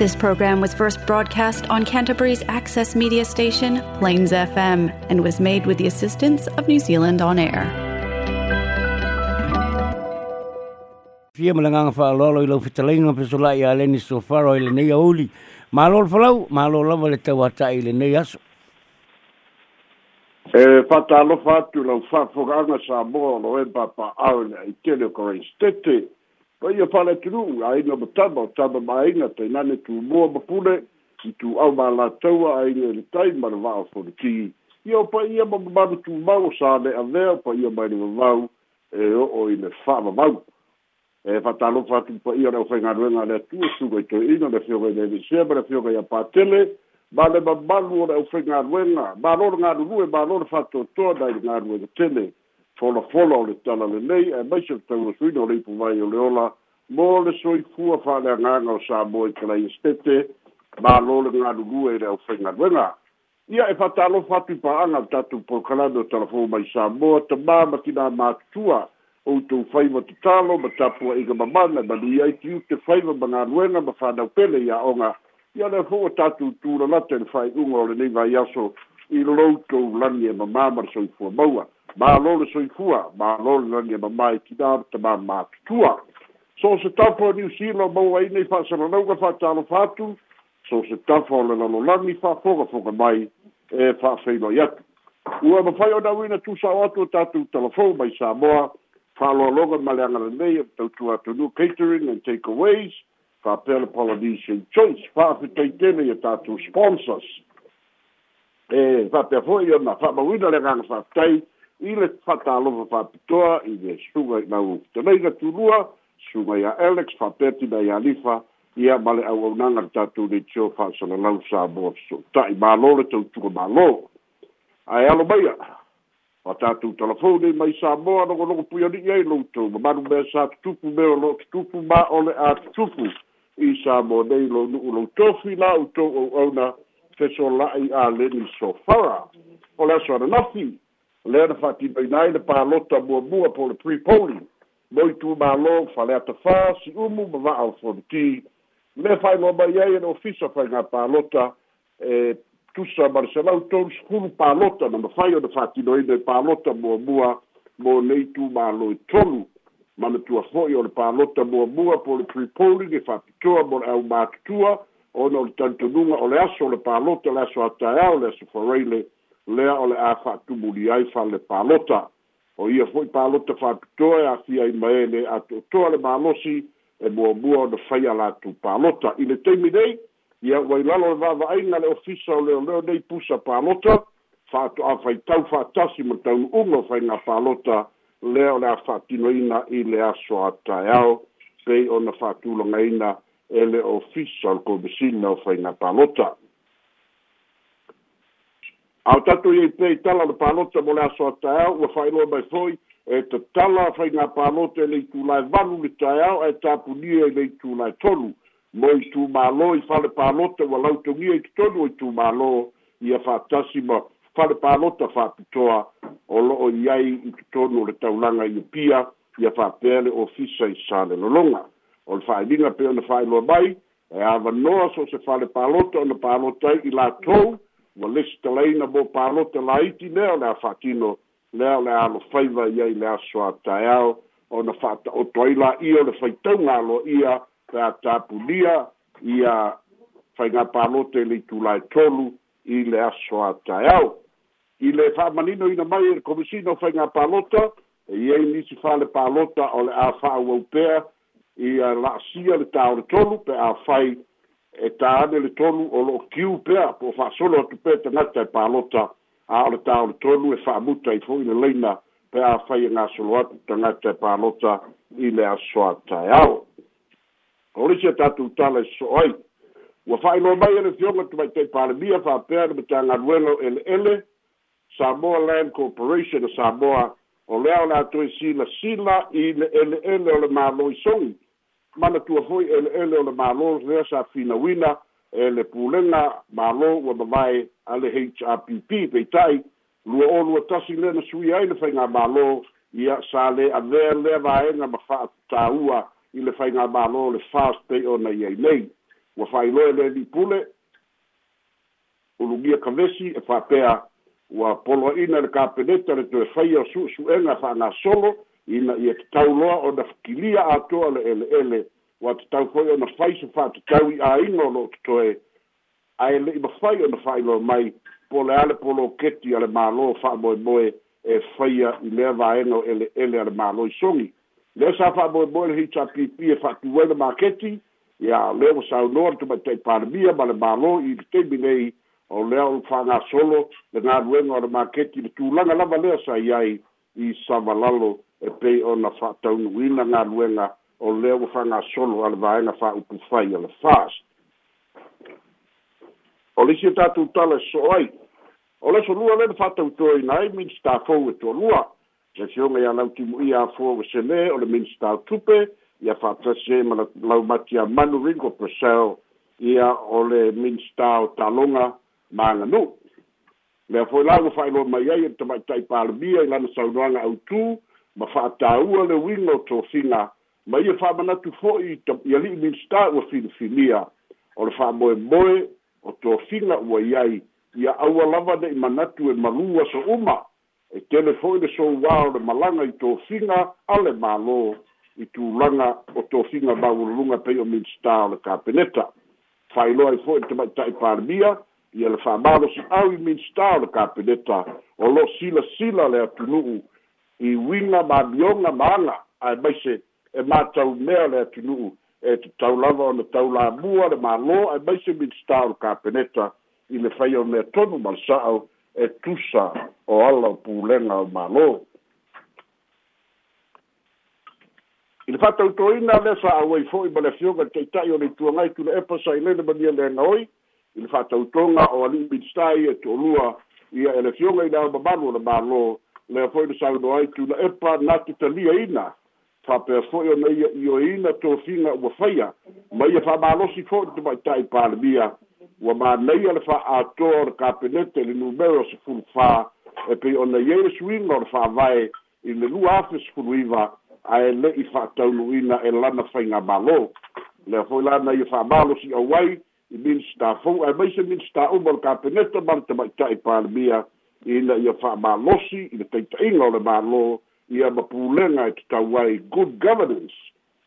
This program was first broadcast on Canterbury's access media station, Plains FM, and was made with the assistance of New Zealand On Air. Fia fa lolo ilo fitalinga pe leni so faro ile nei auli. Malol falau, malol lava le ile nei aso. E fata lau fa foganga sa mo lo e papa au pa ia fala tru ai no tabo tabo mai na te nane tu mo ba pule ki tu au ma la tau ai le tai ma va fo de ki ia pa ia ba ba tu ma o sa le a ver pa ia mai le va e o o ile fa ma ba e fa ta lo fa ki pa ia no fa nga ru e nga le tu su ko te ina le fio ga le se ba le fio ga ia pa tele ba le ba ba lu o fa nga ru nga ba lo nga ru e ba lo fa to to da nga ru te tele fola fola o le tala le nei e mai se tau o suina o le o le ola mō le soi fua whare a nganga o sā mō i kala iestete mā lō le ngā rugu e reo whenga duenga ia e whata alo whatu pa anga tatu po kalame o tala fōu mai sā mō ta mā mati nā mātua o tō whaiva tu tālo ma tapua e ga mamana ma lui ai tiu te whaiva ma ngā ruenga ma whanau pele ia onga ia le fōu tatu tūra late le whai unga o le nei vai aso i lo tō lani e mamā marasau fua maua malo le soifua malo le lani e mamae kinaro te mamatutua so se tafo a niusila maua ai nei fa'asalalauga fa'atalofa atu so se tafo o le lalolagi fa'afogafoga mai e fa'afeiloai atu ua mafai ona auina tusao atu o tatou telefon mai sa moa fa'aloaloga ma le agalenei e tautua atunu catering and takeaways fa'apea le polynesian choice fa'afetaitele ia tatou sponsors e fa'apea fo'i ona fa'amauina le agaga fa'afetai i le fatalofa faapitoa i le suga i lau teleiga tulua suga ia alex faapeti mai alifa ia ma le auaunaga le tatou leitio faasalalau samoa fesoota'i mālō le tautuga mālō ae alo maia fa tatou talafoni mai samoa logologo puiali'i ai loutou mamalu mea sa tutupu me o loo tutupu ma o le a tutupu i samoa nei lo nu'u loutofi la outou au'auna fesola'i a leni sofara o le aso ananafi lea na fa'atinoina ai le palota muamua po le prepolling mo i tumālō falea tafā si umu ma va'a o fonuti le fa'aigoa mai ai ele ofisa faigā palota e tusa ma le selau tolu sekulu palota na mafai ona fa'atinoina i palota muamua mo nei tumālō i tolu ma na tua fo'i o le palota muamua po le prepolling e fa'apitoa mo le au matutua ona o le tanitonuga o le aso o le palota le aso ataeao le aso faraile lea o le a fa'atumuli ai fa le palota o ia fo'i palota fa'atutoa e afia i mae le a to'atoa le malosi e muamua ona faia latu palota i le taimi nei ia ua i lalo le vava'aina le ofisa o leoleo nei pusa palota fa'ato'a faitau fa'atasi ma taunu'uma faiga palota lea o le a fa'atinoina i le aso ataeao pei ona fa'atulagaina e le ofisa o le komisina o faiga palota au tatu iai pei tala le palota mo le aso ataeao ua faailoa mai foi e tala tatala faigā palota e le itulae valu le taeao e e i le itulae tolu mo i tumālō i fale palota ua lautogia i totonu o i tumālō ia faatasi ma fale palota faapitoa o lo'o i ai i totonu o le taulaga ia pia ia faapea le ofisa i sa le lologa o le faailiga pe ona faailoa mai e avanoa so se fale palota ona palota i la mm ma lesi talaina mo palote laiti lea o le a fa'atino lea o le a alofaiva i ai le aso ataeao ona fa'ata'oto ai la'ia o le faitauga aloa'ia pe a tapulia ia faigā palote le itulae tolu i le aso ataeao i le fa'amanino ina mai e le komisina o faigā palota e iai nisi fale palota o le a fa'auau pea ia la'asia le taole tolu pe a fai e tāne le tonu o lo kiu pea po wha solo atu pē te ngata e pālota a ole tā o le tonu e wha muta i fo i le leina pe a whai e ngā solo atu te ngata e pālota i le aswa tai au. O le sia e tātu tāle so ai, ua whai no mai ele fionga tu mai te pāle mia wha pēr me tā ngā ruelo ele ele, Samoa Land Corporation o Samoa, o leo la tui sila sila i le ele ele o le mālo i songi, manatua hoi eleele o le mālō lea sa finauina e le pulega mālō ua mavae a le hrpp peita'i lua olua tasi le na sui ai le faigā mālō ia sa lē avea lea vaega ma fa atutāua i le faigā mālō le fast day o na iai nei ua fa'ailoa e le li'ipule ulugia kavesi e fa apea ua poloa'ina le kapeneta le toe faia o su'esu'ega fa'agasolo ina ia tatau loa o na fikilia atoa le eleele ua tatau foi ona fai se faatatau i aiga o loo totoe ae le'i mafai ona fa'ailoa mai po le a le e polo keti a le mālō fa'amoemoe e faia i lea vaega o eleele a le mālō isogi lea sa fa'amoemoe le hitapipi e fa'atuai le maketi ia lea ua saunoa le tumaitai palemia ma le mālō i letemi nei o lea o fa'agasolo le galuega o le maketi le tulaga lava lea sa i ai i savalalo e pei ona fa'ataunuina galuega o lea ua fagasolo a le vaega fa'upu fai a le fas o le isi e tatou tala e so'o ai o le solua le le fa'atautoaina ai minista fou e toalua le fioga ia lautimu'ia afua ua selē o le minista o tupe ia fa'atase ma laumati a manu ringo presel ia o le minista o taloga maganu lea foi la ua fa'ailoa mai ai e tama'ita'i palemia i lana saunoaga autū ma fa fa'atāua le uiga o tofiga ma ia fa'amanatu fo'i ia li'i minsta ua filifilia o le e o tofiga ua i ai ia aua lava ne'i manatu e malū aso uma e tele fo'i le wa o le malaga i tofiga a le mālō i tulaga o tofiga maualaluga pei o minsta o le kapeneta fa'ailoa ai fo'i le tamaita'i palemia ia le fa'amalosi'au i minsta o le kapeneta o lo lo'o silasila le atunu'u i winga ma bionga manga a mai se e ma tau mea le atinuu e te tau lava o na tau la mua le malo a mai se mi tau ka peneta i le fai o mea tonu ma sa'o e tusa o ala o pulenga o malo i le fatau toina le sa au ai fo'i ma le fioga te itai o le ituagai tuna epa sa i lele mania lega oi i le fatautoga o ali'i minstai e toʻolua ia e le fioga i le ao mamalu o le malo lea foʻi le saunoa ai tula epa na tetaliaina faapea foʻi ona ia ioina tofiga ua faia ma ia faamalosi foʻi te maʻitaʻi palemia ua manaia le faaatoa o le kapenete le numero sefulu fā e pei ona iai le suiga o le faavae i le lua afe sefulu iva ae leʻi faataunuina e lana faiga mālō lea foʻi lana ia faamalosi au ai i minista fou ae mai se minista uma o le kapeneta ma le te maʻitaʻi palemia ina ia fa'amālosi i le taita'iga o le mālō ia ma pulega e tatau ai good governance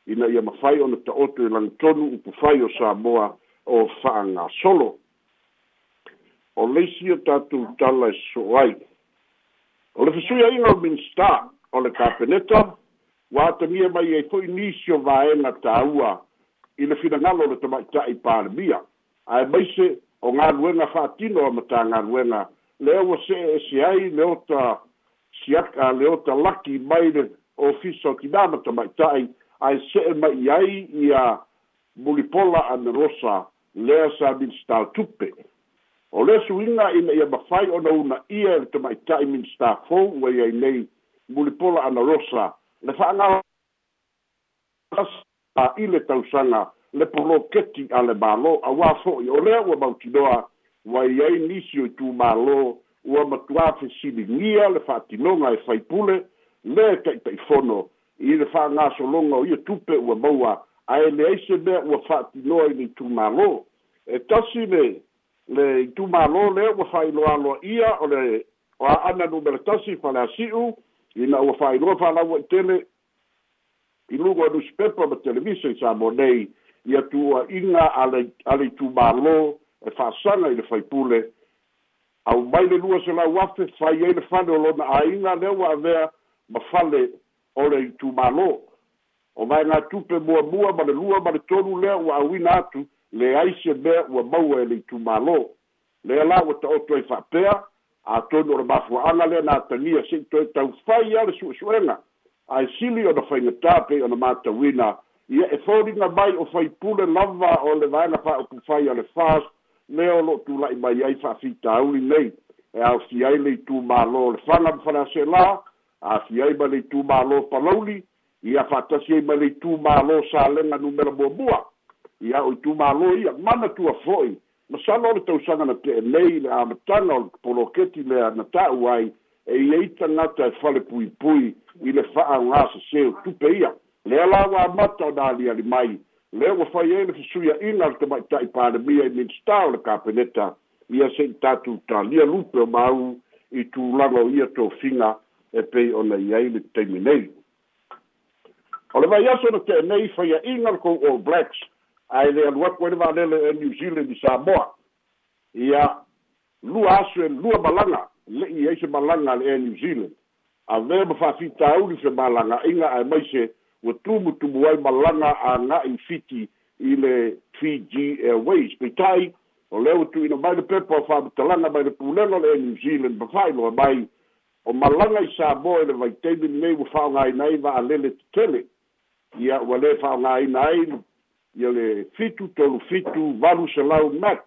ina ia fai ona ta'oto i e tonu upu fai o samoa o solo o leisi o tatou tala e so'o ai o le fesuiaiga o minista o le kapeneta ua atamia mai ai e fo'i nisi o vaega tāua i le finagalo o le tama ita'i palemia ae maise o galuega fa'atino a matagaluega leo wa se e si ai leo ta siaka leo ta laki mai le ofiso ki nama ta mai tai ai se e mai ai i a mulipola ana rosa leo sa min sta tupe o leo su inga ina ia mawhai ona una ia le ta mai tai min sta fo ua iai nei mulipola ana rosa le whaanga a ile tausanga le poloketi ale malo a wafo i o leo wa mautinoa wa iai nisio i tu malo ua matuā fesiligia le fa'atinoga e faipule le taʻitaʻifono i le fa'agasologa o ia tupe ua maua ae leai se mea ua fa'atinoa i tu malo e tasi le le itumālō lea ua fa'ailoaloa ia o le o a'ana numele tasi faleasi'u ina ua fa'ailoa fa'alaua i tele i luga o newspepa ma televisa i sa mo nei ia tua a le a tu itumālō e fa'asaga i le faipule au mai le lua se la wafe fai e le fane o lona a inga lewa a vea ma fale ore i tu malo o mai ngā tupe mua mua ma le lua ma le tonu lea ua awina atu le aise mea ua maua e le i tu malo le la ua ta oto e fapea a tonu ora mafua ana lea nā tangia se i toi tau fai a le suesu enga a e sili o na fai ngatā pe o na mātawina ia e fōringa mai o fai pule lava o le vaina fai o kufai a le fāsu me o lo tu la i mai ai fa fi ta u ni nei e au si ai le tu ma lo le fanga pa na se la a si ai ba le tu ma lo pa lo ni i a fa ta si ai ba le tu ma lo sa le na numero bo bo i a o tu ma lo i a mana tu a foi ma sa lo le tu sa na te nei le a ma ta no po lo ke ti le na ta u ai e i eita na ta e fale pui pui i le fa a ngasa se o tu pe ia le ala wa mata o da li mai E le ua fai ai le fesuiaʻiga le tamaʻitaʻi palemia i minista o le kapeneta ia seʻi tatou talia lupe o mau i tulaga o ia tofiga e pei ona i ai le taimi nei o le vai aso na teʻenei faiaʻiga le kou all blacks ae le alu aku ai le valele e new zealand i samoa ia lua aso e lua malaga leʻi ai se malaga le air new zealand avea ma faafitauli Inga malagaʻiga ae se ua tumutumu ai malaga aga'i fiti i le fiji airways peitai o lea ua tu'uina mai le pepa o fa'amatalaga mai le pulega o le new zealand ma fa'ailoa mai o malaga i samoa i le vaitaimi lenei ua fa'aogāina ai va'alele tetele ia ua lē fa'aogāina ai ia le fitu tolu fitu valu salau max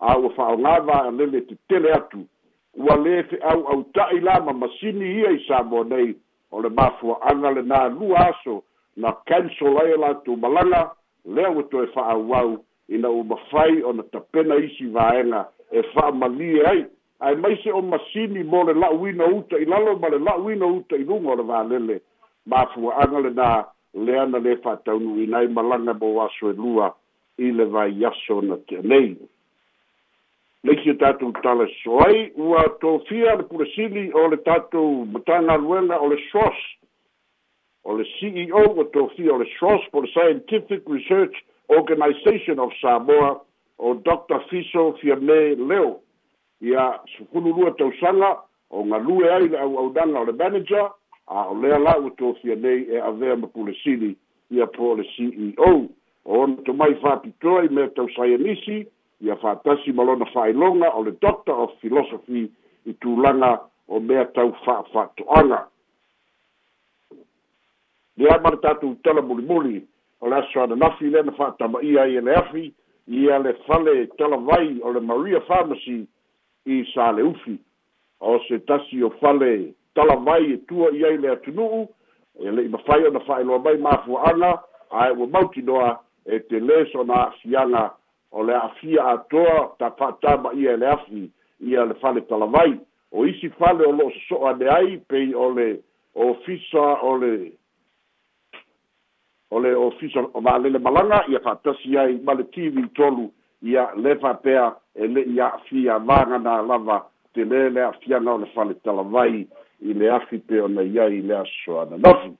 a ua fa'aogā va'alele tetele atu ua lē fe'au auta'i la ma masini ia i samoa nei o le mafuaaga le na lua aso na kansol ai o latou malaga lea ua toe fa'auau ina ua mafai ona tapena isi vaega e fa'amalie ai ae maise o masini mo le la'uina uta i lalo ma le la'uina uta i luga o le valele mafuaaga lenā lea na lē fa ataunuina ai malaga mo aso e lua i le vai aso na teanei leisi o tatou tala soai ua tofia le pulasili o le tatou matagaluega o le sros o le ceo ua tofia o le sros po le scientific research organization of samoa o dr fiso fiame leo ia sufululua tausaga o galue ai le auaudaga o le manager a o lea la ua tofia nei e avea ma pulasili ia po o le ceo o ona mai faapitoa i mea tausaia nisi ia fa'atasi ma lona fa'ailoga o le doctor of philosophy i tulaga o mea tau fa'afa'ato'aga lea ma le tatou tala mulimuli o le aso ananafi lea na fa'atama'ia ai e le afi ia le fale talavai o le maria pharmacy i sa le ufi o se tasi o fale talavai e tua i ai le atunu'u e le'i mafai ona fa'ailoa mai mafua'aga ae ua mautinoa e te lē sona a'afiaga o le afia atoa ta fataba ia le afi ia le fale talavai o isi fale o loo sosoo ane ai pei o le ofisa o le o le ofisa valele malaga ia faatasi ai ma le tivi tolu ia le faapea e le'i aafia vagana lava tele le afiaga o le fale talavai i le afi pe ona iai le aso ana nafu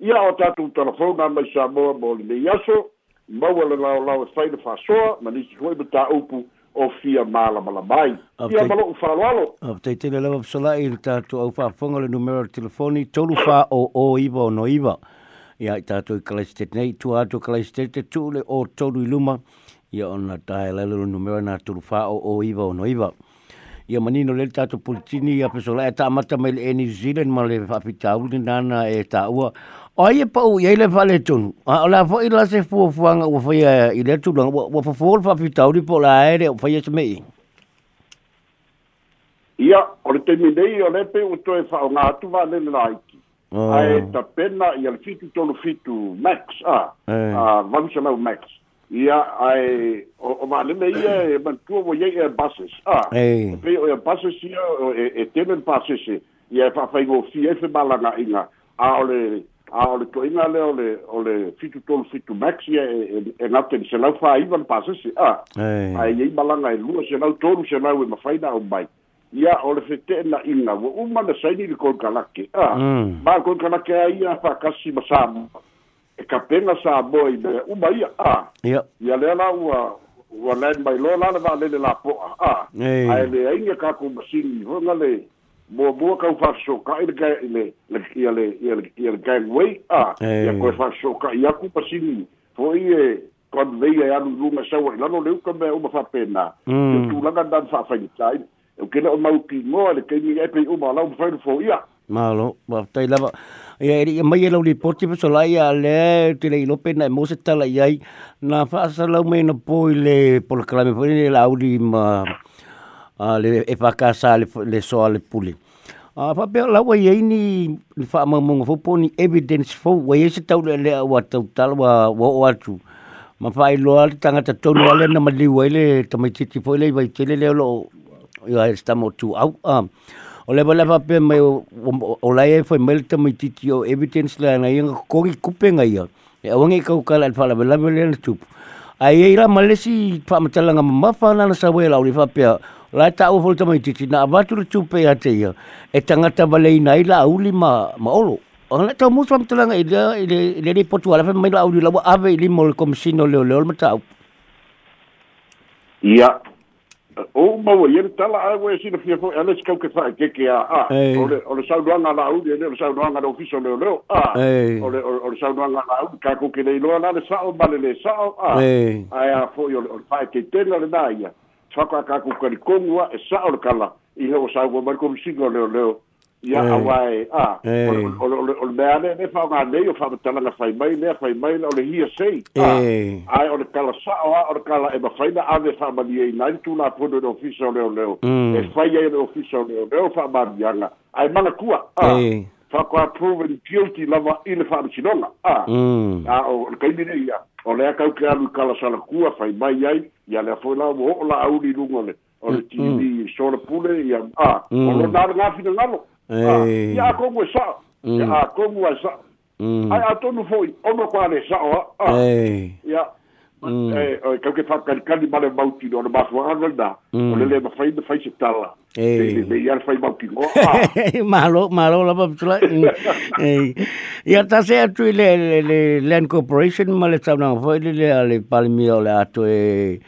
ia o tatou talafouga mai sa moa mo lelei aso maua le laolao e faile faasoa ma nisi hoi ma taupu o fia malamalamai ia maloʻu faaloalo ao taitele lava fesolaʻi le tatou au faafoga le numero le telefoni tolu faaoō iva o noiva ia i tatou i kalaisitete nei tua atu kalaisitete tuu le ō tolu i luma ia ona taelele lo numero na tolu faaoō iva o noiva ia manino lele tatou politini ia pesolaʻi e taamata mai le e new zealand ma le faafitauli nana e taua Ai e pau i aile whale tunu. A la fwoi la se fua fuanga ua whaia eh, i le tūlanga. Ua fafol fa pitauri po la aere ua whaia se Ia, o le te minei o lepe u toe whao ngā tu wā le laiki. Oh. Ai ta pena i al fitu tonu fitu Max, a, eh. a Vamsa Mau Max. Ia, ai, o, o wā le meia eh, e mantua wa iei e buses, a. Pe o e buses ia, e, e tenen pasese, ia e whawhaingo fi e whemalanga inga. A o le, a o le toʻiga lea ole ole fitutolu fitu maxi e, e, e gate le selau faiva le pasese a aiai malaga e lua selau tolu selau e mafai na aumai ia o le fetee naʻiga ua uma na saini le kolikalake a mm. ma le kolikalake a ia faakasi ma samo e kapega samoa i mea uma ia a ia ia lea la ua ua lan mai loa la le valele lapoʻa a ae leaiga kakou masini hoga le bo e bo ka fa so ka ile ka ile le ile ile ile ka we a ya ko fa so ka ya ku pasini fo ie kon ve ya ya lu ma sa wa no le ka be o ma fa pena tu la ga dan fa fa ni tai o ke o ma u ki mo le ke ni e pe o ma la fa fo ia ma lo ma tai la ya ri ma ye lo li po ti so la ya le ti le lo pe na mo se ta la ya na fa sa la me no po ile po la me po ni la u ma a ah, le e fakasa le le soa le pule a fa pe la wa e ni le fa ma mo fo poni evidence fo wa ye se tau le le wa tau tal wa wa wa tu ma fa i lo al tanga ta tonu ale na mali wa le ta fo le vai tele le lo ya sta mo tu au a ah, o le bala pe mai o la ye fo mel ta o evidence la na yang ko ki kupe nga ia e ka kau kala fa la bala bala tu ai ira malesi fa matalanga mafa na sa we la le la ta o volta mai titi na avatu tupe ate ia e tangata balei nai la auli ma ma olo ona ta musa mtelanga ida ida ida ni potu ala mai la auli la ave ili mol komisino leo leo mata ia o ma wo e yer tala a wo e sina fia fo e ala skau ke fa ke ke a ole ole sau doanga la auli ole ole sau doanga do fiso leo leo a ole ole sau doanga la auli ka ko ke le lo la sa o bale le sa a a fo ole ole fa ke tela le na ia whaka ka ku kari kongua e sa ora kala i heo sa ua mariko msinga leo leo eh. i a awae eh. a o le meane ne fao ngā nei o whamatala na whai mai nea whai mai na o le hia sei eh. ai o le kala sa oa o le kala e ma whai na ane whamani e nai tu nga pono le ofisa o leo leo mm. e whai e le ofisa o leo leo whamani anga ai mana kua a fa ko approve and guilty la va in fa chinonga ah mm. ah o ka i ni ya o le ka ka lu ka la sala ku a fa mai ai ya le fo la o la au di lu ngole o le ti di so le pule ya ah mm. o lo dar na fi na lo hey. ah ya ko sa mm. ya ko sa mm. ai a to nu fo o no kwa le sa o ah hey. ya eh o kau ke faka kan di mana mau ti no ba so an da o le ma fai de fai se tala e le fai mau ti malo malo la ba tula e ya ta se atu le le land corporation ma le tama fo le le le palmio le atu e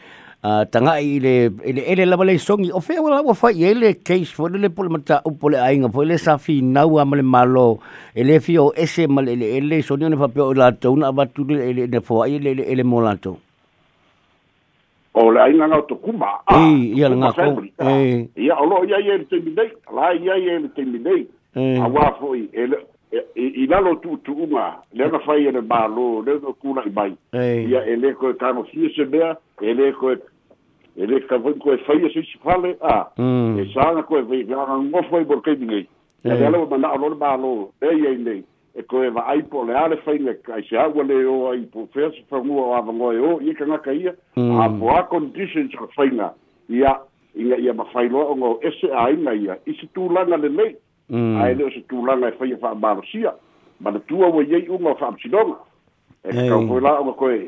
a tanga i le ele ele la bale songi o fe wala wa fa ye case fo le pol mata u pole ainga fo le safi nau amale malo ele fio ese mal ele ele sonio ne fa pe la tona va tu ele ne fo ai ele ele molato o le aina ngā to kuma a i i ala ngā ko e i o lo ia ia e te midei la ia ia e te midei a wā foi e le i lalo tu tu unga le ana fai e le ba lo le no kuna i mai i a e le koe tano fie se mea e le koe e le ka vun koe fai e se si fale a e sa ana koe vei ngā ngā ngofo i borkei mingei e le alo mana a lo le ba lo e i a i nei e koe wa ai po le ale fai le kai se awa le o ai po fea fa mua o awa ngoe o i ka ngaka ia hmm. a po a conditions ka fai nga ia inga ia ma fai loa o ngo ese a inga ia i se tū langa le lei hmm. a ele o se tū langa e fai a wha marasia ma na tua o iei unga o wha amsidonga e kau koe la o ngo koe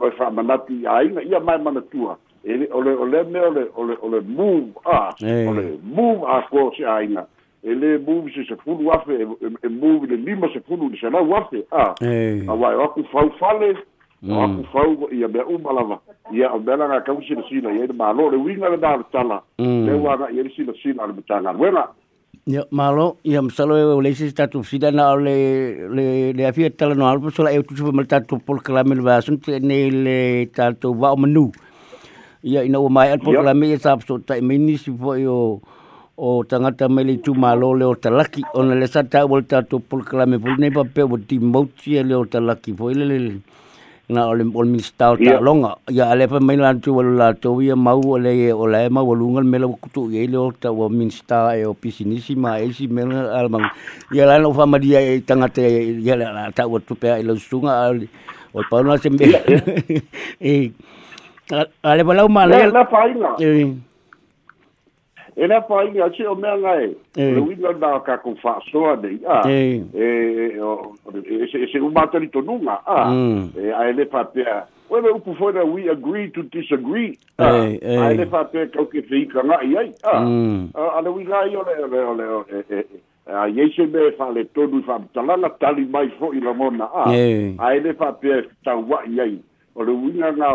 koe wha manati a inga ia mai mana tua e ole ole me ole ole move a ole move a kua se a inga e lē muvi sesefulu afe e muvi le lima sefulu i le salau afe a auae o aku fau fale o aku fau ia e mea uma lava ia o mea lagakau silasila iai le mālo le uiga le naletala le uaga'i ai le silasila le matagaluega ia malo ia masalo e leisi se tatou fasila na o le le le afia talanoalu pa sola'e tusipa ma le tatou polokalame le vason teenei le tatou va'o manū ia ina ua mae alu polokalame ia sa paso ta'e mai o o tangata mai le tu malo le o talaki o na le sata o le tato pol klame pol nei pa pe o ti mauti le o talaki po ele le na o le o min stau ta longa ya ale pa mai lan tu wala to wi ma o le e, o le ma wo lungal me lo kutu ye le o ta o min sta e o pisinisi ma e si me al mang ya lan no fa dia e tangata ya e, la ta o tu pe e lo sunga o pa na se e ale pa la ma le na pa e, e la pa ini ache o mea ngai eh. le wi na ka ku fa so ade ya e e se un matter to nunga mm. e, a e a ele pa pe we le ku fora we agree to disagree a ele eh, eh. e pa pe ka ke fi ka na ya a a le wi ngai o le le le e, a ye se be fa le to du fa tala la tali mai fo i la mona a a ele pa pe ta wa ya o le wi na ngai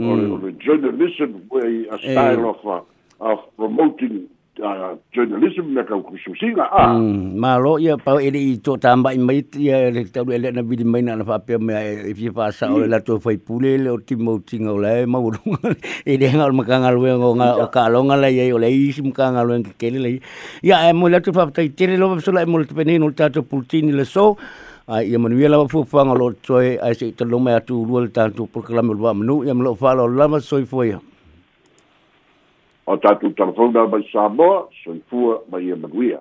o le mm. o le journalism way a style of uh, a promoting uh, journalism na ka kususinga a mm, malo ia pau ele i to tamba i mai ia le tau ele na bidi mai na fa pe me if fa sa o la to fai pule le o timo tinga o la ma u ele nga ma kanga lo nga o ka lo nga la ia o le i sim kanga lo nga kele le ia e mo la to fa tai tele lo so la mo le pene no tato pultini le so a ia manuia lava fuafuaga lo toe ae seʻi taloga mai atu ulua le tatou prokalame o lua manuu ia ya, ma loo faalao soi foia ya. o tatu telefona mai Samoa, soifua mai Emanuia.